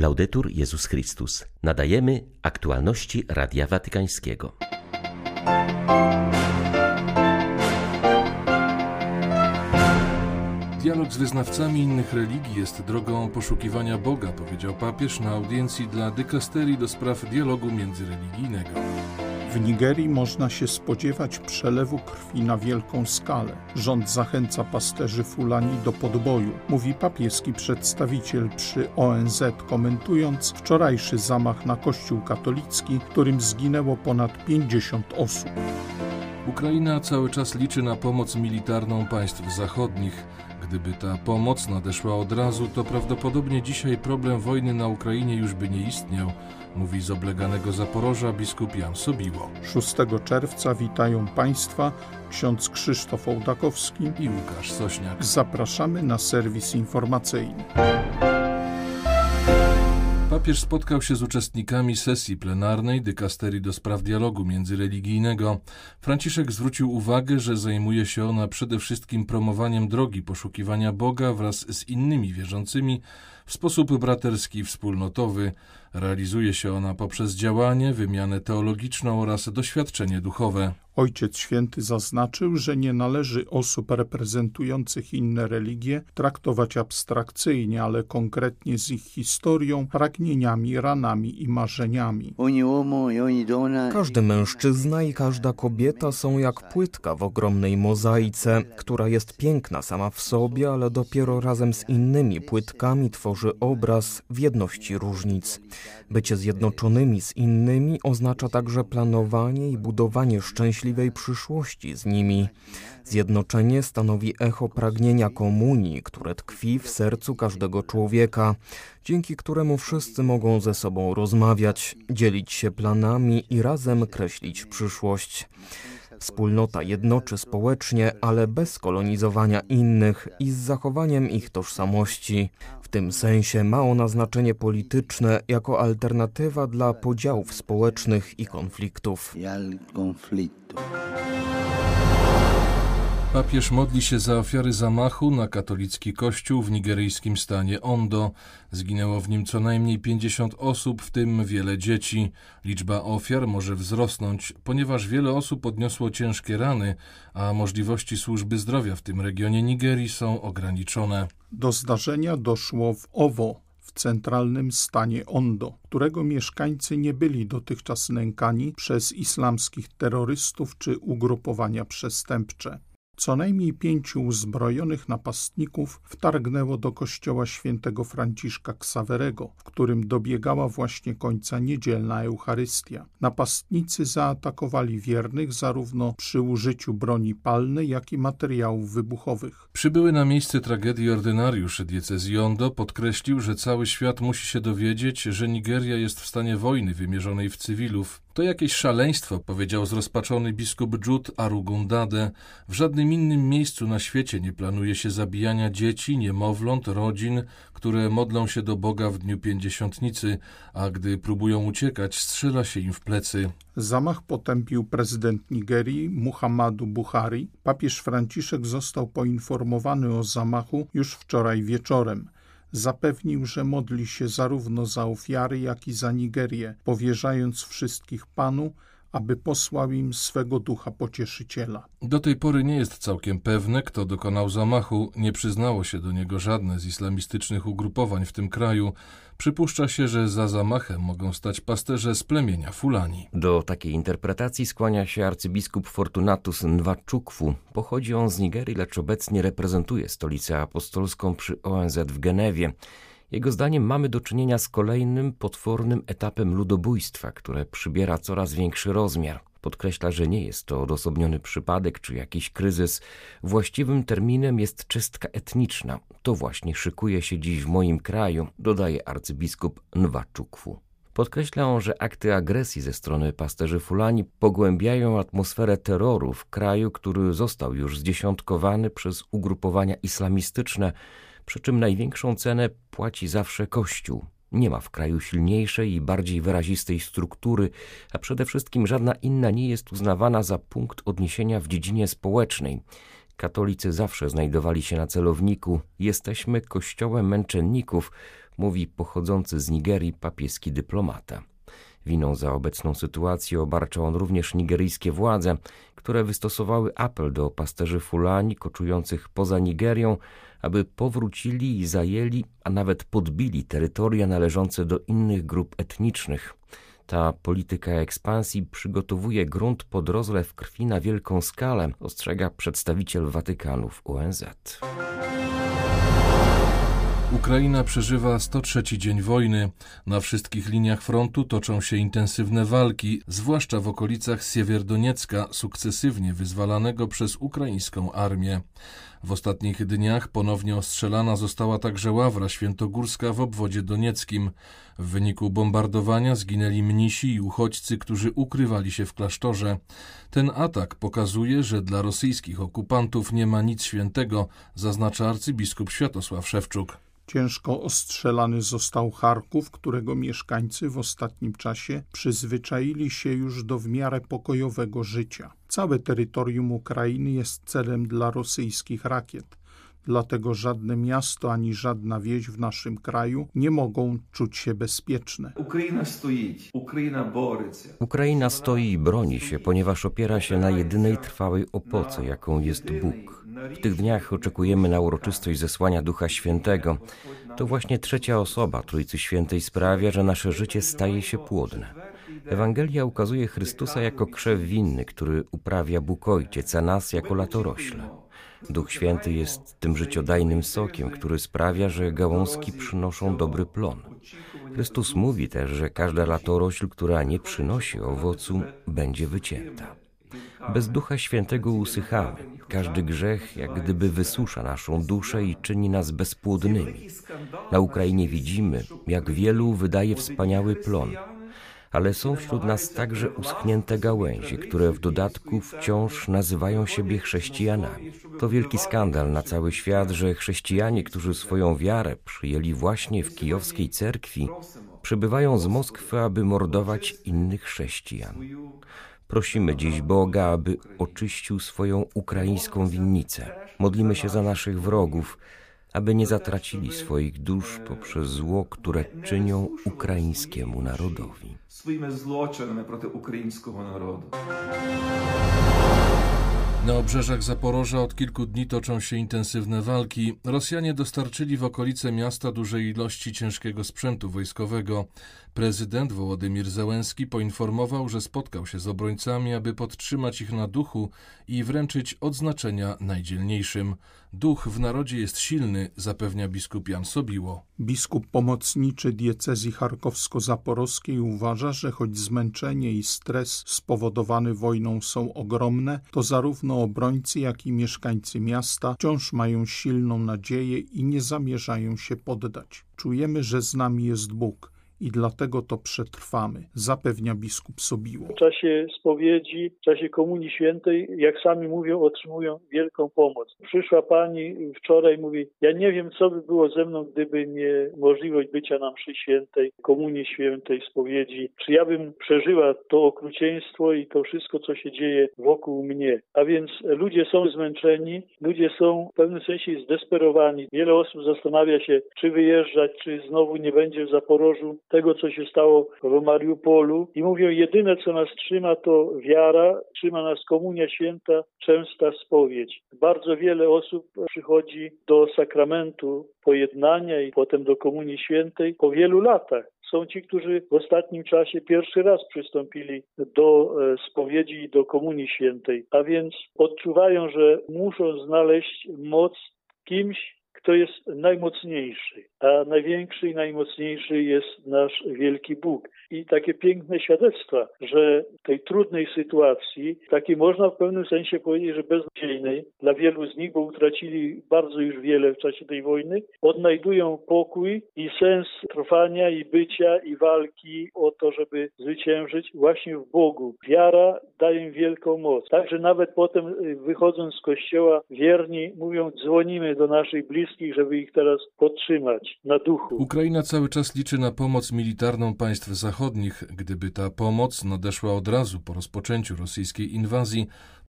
Laudetur Jezus Chrystus. Nadajemy aktualności Radia Watykańskiego. Dialog z wyznawcami innych religii jest drogą poszukiwania Boga, powiedział papież na audiencji dla dykasterii do spraw dialogu międzyreligijnego. W Nigerii można się spodziewać przelewu krwi na wielką skalę. Rząd zachęca pasterzy Fulani do podboju, mówi papieski przedstawiciel przy ONZ, komentując wczorajszy zamach na kościół katolicki, w którym zginęło ponad 50 osób. Ukraina cały czas liczy na pomoc militarną państw zachodnich. Gdyby ta pomoc nadeszła od razu, to prawdopodobnie dzisiaj problem wojny na Ukrainie już by nie istniał, mówi z obleganego Zaporoża biskup Jan Sobiło. 6 czerwca witają Państwa ksiądz Krzysztof Ołdakowski i Łukasz Sośniak. Zapraszamy na serwis informacyjny. Papież spotkał się z uczestnikami sesji plenarnej dykasterii do spraw dialogu międzyreligijnego. Franciszek zwrócił uwagę, że zajmuje się ona przede wszystkim promowaniem drogi poszukiwania Boga wraz z innymi wierzącymi w sposób braterski i wspólnotowy. Realizuje się ona poprzez działanie, wymianę teologiczną oraz doświadczenie duchowe. Ojciec Święty zaznaczył, że nie należy osób reprezentujących inne religie traktować abstrakcyjnie, ale konkretnie z ich historią, pragnieniami, ranami i marzeniami. Każdy mężczyzna i każda kobieta są jak płytka w ogromnej mozaice, która jest piękna sama w sobie, ale dopiero razem z innymi płytkami tworzy obraz w jedności różnic. Bycie zjednoczonymi z innymi oznacza także planowanie i budowanie szczęśliwej przyszłości z nimi. Zjednoczenie stanowi echo pragnienia komunii, które tkwi w sercu każdego człowieka, dzięki któremu wszyscy mogą ze sobą rozmawiać, dzielić się planami i razem kreślić przyszłość. Wspólnota jednoczy społecznie, ale bez kolonizowania innych i z zachowaniem ich tożsamości. W tym sensie ma ona znaczenie polityczne jako alternatywa dla podziałów społecznych i konfliktów. Papież modli się za ofiary zamachu na katolicki kościół w nigeryjskim stanie Ondo. Zginęło w nim co najmniej 50 osób, w tym wiele dzieci. Liczba ofiar może wzrosnąć, ponieważ wiele osób odniosło ciężkie rany, a możliwości służby zdrowia w tym regionie Nigerii są ograniczone. Do zdarzenia doszło w Owo, w centralnym stanie Ondo, którego mieszkańcy nie byli dotychczas nękani przez islamskich terrorystów czy ugrupowania przestępcze. Co najmniej pięciu uzbrojonych napastników wtargnęło do kościoła świętego Franciszka Ksawerego, w którym dobiegała właśnie końca niedzielna Eucharystia. Napastnicy zaatakowali wiernych zarówno przy użyciu broni palnej, jak i materiałów wybuchowych. Przybyły na miejsce tragedii ordynariusz diecezji Ondo podkreślił, że cały świat musi się dowiedzieć, że Nigeria jest w stanie wojny wymierzonej w cywilów. To jakieś szaleństwo, powiedział zrozpaczony biskup Jud Arugundade. W żadnym innym miejscu na świecie nie planuje się zabijania dzieci, niemowląt, rodzin, które modlą się do Boga w dniu pięćdziesiątnicy, a gdy próbują uciekać, strzela się im w plecy. Zamach potępił prezydent Nigerii Muhammadu Buhari. Papież Franciszek został poinformowany o zamachu już wczoraj wieczorem zapewnił, że modli się zarówno za ofiary, jak i za Nigerię, powierzając wszystkich Panu, aby posłał im swego ducha pocieszyciela. Do tej pory nie jest całkiem pewne, kto dokonał zamachu. Nie przyznało się do niego żadne z islamistycznych ugrupowań w tym kraju. Przypuszcza się, że za zamachem mogą stać pasterze z plemienia Fulani. Do takiej interpretacji skłania się arcybiskup Fortunatus Nwachukwu. Pochodzi on z Nigerii, lecz obecnie reprezentuje stolicę apostolską przy ONZ w Genewie. Jego zdaniem mamy do czynienia z kolejnym potwornym etapem ludobójstwa, które przybiera coraz większy rozmiar. Podkreśla, że nie jest to odosobniony przypadek czy jakiś kryzys. Właściwym terminem jest czystka etniczna. To właśnie szykuje się dziś w moim kraju, dodaje arcybiskup Nwachukwu. Podkreśla on, że akty agresji ze strony pasterzy Fulani pogłębiają atmosferę terroru w kraju, który został już zdziesiątkowany przez ugrupowania islamistyczne, przy czym największą cenę płaci zawsze Kościół. Nie ma w kraju silniejszej i bardziej wyrazistej struktury, a przede wszystkim żadna inna nie jest uznawana za punkt odniesienia w dziedzinie społecznej. Katolicy zawsze znajdowali się na celowniku. Jesteśmy kościołem męczenników, mówi pochodzący z Nigerii papieski dyplomata. Winą za obecną sytuację obarcza on również nigeryjskie władze, które wystosowały apel do pasterzy Fulani koczujących poza Nigerią, aby powrócili i zajęli, a nawet podbili terytoria należące do innych grup etnicznych. Ta polityka ekspansji przygotowuje grunt pod rozlew krwi na wielką skalę, ostrzega przedstawiciel Watykanu w ONZ. Ukraina przeżywa 103 dzień wojny. Na wszystkich liniach frontu toczą się intensywne walki, zwłaszcza w okolicach Siewierodoniecka, sukcesywnie wyzwalanego przez ukraińską armię. W ostatnich dniach ponownie ostrzelana została także Ławra Świętogórska w obwodzie donieckim. W wyniku bombardowania zginęli mnisi i uchodźcy, którzy ukrywali się w klasztorze. Ten atak pokazuje, że dla rosyjskich okupantów nie ma nic świętego, zaznacza arcybiskup Światosław Szewczuk. Ciężko ostrzelany został Charków, którego mieszkańcy w ostatnim czasie przyzwyczaili się już do w miarę pokojowego życia. Całe terytorium Ukrainy jest celem dla rosyjskich rakiet. Dlatego żadne miasto ani żadna wieś w naszym kraju nie mogą czuć się bezpieczne. Ukraina stoi, Ukraina Ukraina stoi i broni się, ponieważ opiera się na jedynej trwałej opoce, jaką jest Bóg. W tych dniach oczekujemy na uroczystość zesłania Ducha Świętego. To właśnie trzecia osoba Trójcy Świętej sprawia, że nasze życie staje się płodne. Ewangelia ukazuje Chrystusa jako krzew winny, który uprawia Bóg Ojciec, a nas jako latorośle. Duch Święty jest tym życiodajnym sokiem, który sprawia, że gałązki przynoszą dobry plon. Chrystus mówi też, że każda latorośl, która nie przynosi owocu, będzie wycięta. Bez Ducha Świętego usychamy. Każdy grzech jak gdyby wysusza naszą duszę i czyni nas bezpłodnymi. Na Ukrainie widzimy, jak wielu wydaje wspaniały plon, ale są wśród nas także uschnięte gałęzie, które w dodatku wciąż nazywają siebie chrześcijanami. To wielki skandal na cały świat, że chrześcijanie, którzy swoją wiarę przyjęli właśnie w kijowskiej cerkwi, przybywają z Moskwy, aby mordować innych chrześcijan. Prosimy dziś Boga, aby oczyścił swoją ukraińską winnicę. Modlimy się za naszych wrogów, aby nie zatracili swoich dusz poprzez zło, które czynią ukraińskiemu narodowi. Swoimi zloczynami proti ukraińskiego narodu. Na obrzeżach Zaporoża od kilku dni toczą się intensywne walki. Rosjanie dostarczyli w okolice miasta dużej ilości ciężkiego sprzętu wojskowego. Prezydent Wołodymir Zełenski poinformował, że spotkał się z obrońcami, aby podtrzymać ich na duchu i wręczyć odznaczenia najdzielniejszym. Duch w narodzie jest silny, zapewnia biskup Jan Sobiło. Biskup pomocniczy diecezji charkowsko-zaporowskiej uważa, że choć zmęczenie i stres spowodowany wojną są ogromne, to zarówno obrońcy, jak i mieszkańcy miasta wciąż mają silną nadzieję i nie zamierzają się poddać. Czujemy, że z nami jest Bóg i dlatego to przetrwamy, zapewnia biskup Sobiło. W czasie spowiedzi, w czasie Komunii Świętej, jak sami mówią, otrzymują wielką pomoc. Przyszła pani wczoraj, mówi, ja nie wiem, co by było ze mną, gdyby nie możliwość bycia na mszy świętej, Komunii Świętej, spowiedzi. Czy ja bym przeżyła to okrucieństwo i to wszystko, co się dzieje wokół mnie. A więc ludzie są zmęczeni, ludzie są w pewnym sensie zdesperowani. Wiele osób zastanawia się, czy wyjeżdżać, czy znowu nie będzie w Zaporożu tego, co się stało w Mariupolu. I mówią, jedyne, co nas trzyma, to wiara, trzyma nas komunia święta, częsta spowiedź. Bardzo wiele osób przychodzi do sakramentu pojednania i potem do komunii świętej po wielu latach. Są ci, którzy w ostatnim czasie pierwszy raz przystąpili do e, spowiedzi i do Komunii Świętej, a więc odczuwają, że muszą znaleźć moc kimś, kto jest najmocniejszy, a największy i najmocniejszy jest nasz wielki Bóg. I takie piękne świadectwa, że w tej trudnej sytuacji, takiej można w pewnym sensie powiedzieć, że beznadziejnej dla wielu z nich, bo utracili bardzo już wiele w czasie tej wojny, odnajdują pokój i sens trwania i bycia i walki o to, żeby zwyciężyć właśnie w Bogu. Wiara daje im wielką moc. Także nawet potem y, wychodząc z kościoła wierni mówią, dzwonimy do naszych bliskich, żeby ich teraz podtrzymać na duchu. Ukraina cały czas liczy na pomoc militarną państw zachodnich. Gdyby ta pomoc nadeszła od razu po rozpoczęciu rosyjskiej inwazji,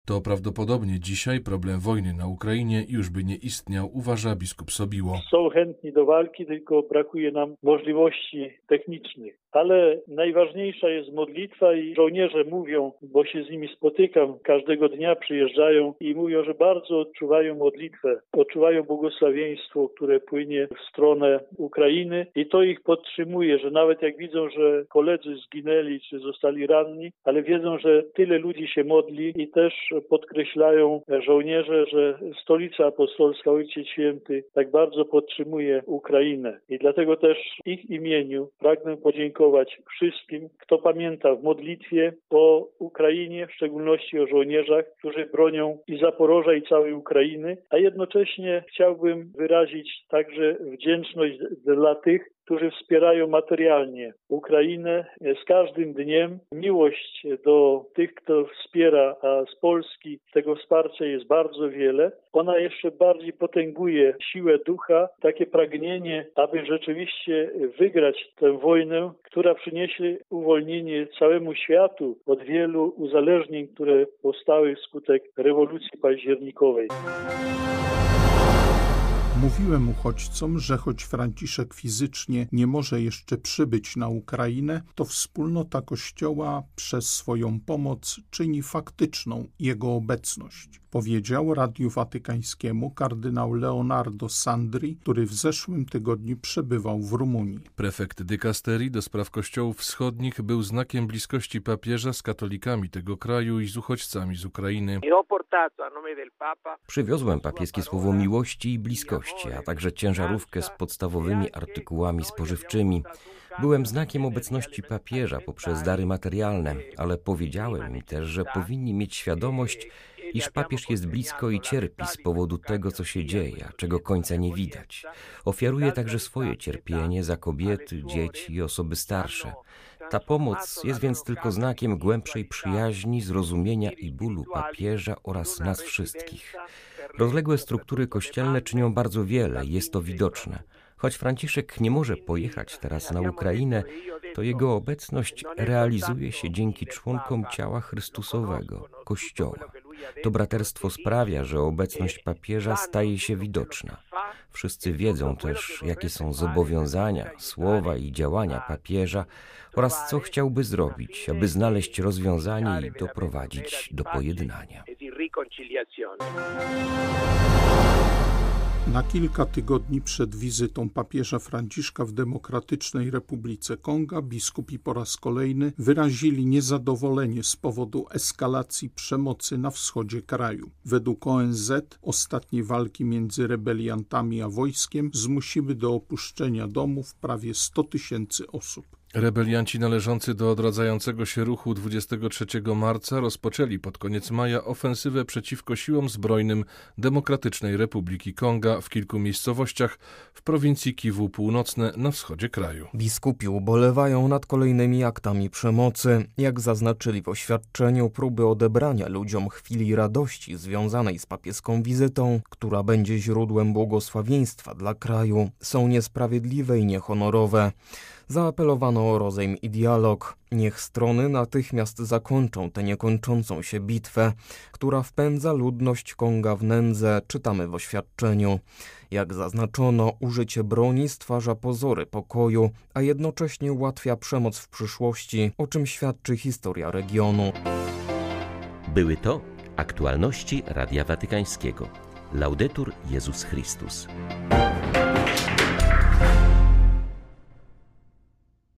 To prawdopodobnie dzisiaj problem wojny na Ukrainie już by nie istniał, uważa biskup Sobiło. Są chętni do walki, tylko brakuje nam możliwości technicznych. Ale najważniejsza jest modlitwa i żołnierze mówią, bo się z nimi spotykam, każdego dnia przyjeżdżają i mówią, że bardzo odczuwają modlitwę, odczuwają błogosławieństwo, które płynie w stronę Ukrainy i to ich podtrzymuje, że nawet jak widzą, że koledzy zginęli czy zostali ranni, ale wiedzą, że tyle ludzi się modli i też podkreślają żołnierze, że stolica apostolska, Ojciec Święty tak bardzo podtrzymuje Ukrainę. I dlatego też w ich imieniu pragnę podziękować wszystkim, kto pamięta w modlitwie o Ukrainie, w szczególności o żołnierzach, którzy bronią i Zaporoża, i całej Ukrainy, a jednocześnie chciałbym wyrazić także wdzięczność dla tych, którzy wspierają materialnie Ukrainę. Z każdym dniem miłość do tych, kto wspiera, a z Polski tego wsparcia jest bardzo wiele. Ona jeszcze bardziej potęguje siłę ducha, takie pragnienie, aby rzeczywiście wygrać tę wojnę, która przyniesie uwolnienie całemu światu od wielu uzależnień, które powstały wskutek rewolucji październikowej. Mówiłem uchodźcom, że choć Franciszek fizycznie nie może jeszcze przybyć na Ukrainę, to wspólnota Kościoła przez swoją pomoc czyni faktyczną jego obecność powiedział Radiu Watykańskiemu kardynał Leonardo Sandri, który w zeszłym tygodniu przebywał w Rumunii. Prefekt dykasterii do spraw kościołów wschodnich był znakiem bliskości papieża z katolikami tego kraju i z uchodźcami z Ukrainy. Przywiozłem papieskie słowo miłości i bliskości, a także ciężarówkę z podstawowymi artykułami spożywczymi. Byłem znakiem obecności papieża poprzez dary materialne, ale powiedziałem mi też, że powinni mieć świadomość, iż papież jest blisko i cierpi z powodu tego, co się dzieje, a czego końca nie widać. Ofiaruje także swoje cierpienie za kobiety, dzieci i osoby starsze. Ta pomoc jest więc tylko znakiem głębszej przyjaźni, zrozumienia i bólu papieża oraz nas wszystkich. Rozległe struktury kościelne czynią bardzo wiele jest to widoczne. Choć Franciszek nie może pojechać teraz na Ukrainę, to jego obecność realizuje się dzięki członkom ciała Chrystusowego, Kościoła. To braterstwo sprawia, że obecność papieża staje się widoczna. Wszyscy wiedzą też, jakie są zobowiązania, słowa i działania papieża oraz co chciałby zrobić, aby znaleźć rozwiązanie i doprowadzić do pojednania. Na kilka tygodni przed wizytą papieża Franciszka w Demokratycznej Republice Konga biskupi po raz kolejny wyrazili niezadowolenie z powodu eskalacji przemocy na wschodzie kraju. Według ONZ ostatnie walki między rebeliantami a wojskiem zmusiły do opuszczenia domów prawie 100 tysięcy osób. Rebelianci należący do odradzającego się ruchu 23 marca rozpoczęli pod koniec maja ofensywę przeciwko siłom zbrojnym Demokratycznej Republiki Konga w kilku miejscowościach w prowincji Kiwu Północne na wschodzie kraju. Biskupi ubolewają nad kolejnymi aktami przemocy. Jak zaznaczyli w oświadczeniu, próby odebrania ludziom chwili radości związanej z papieską wizytą, która będzie źródłem błogosławieństwa dla kraju, są niesprawiedliwe i niehonorowe. Zaapelowano o rozejm i dialog. Niech strony natychmiast zakończą tę niekończącą się bitwę, która wpędza ludność Konga w nędzę, czytamy w oświadczeniu. Jak zaznaczono, użycie broni stwarza pozory pokoju, a jednocześnie ułatwia przemoc w przyszłości, o czym świadczy historia regionu. Były to aktualności Radia Watykańskiego. Laudetur Jezus Chrystus.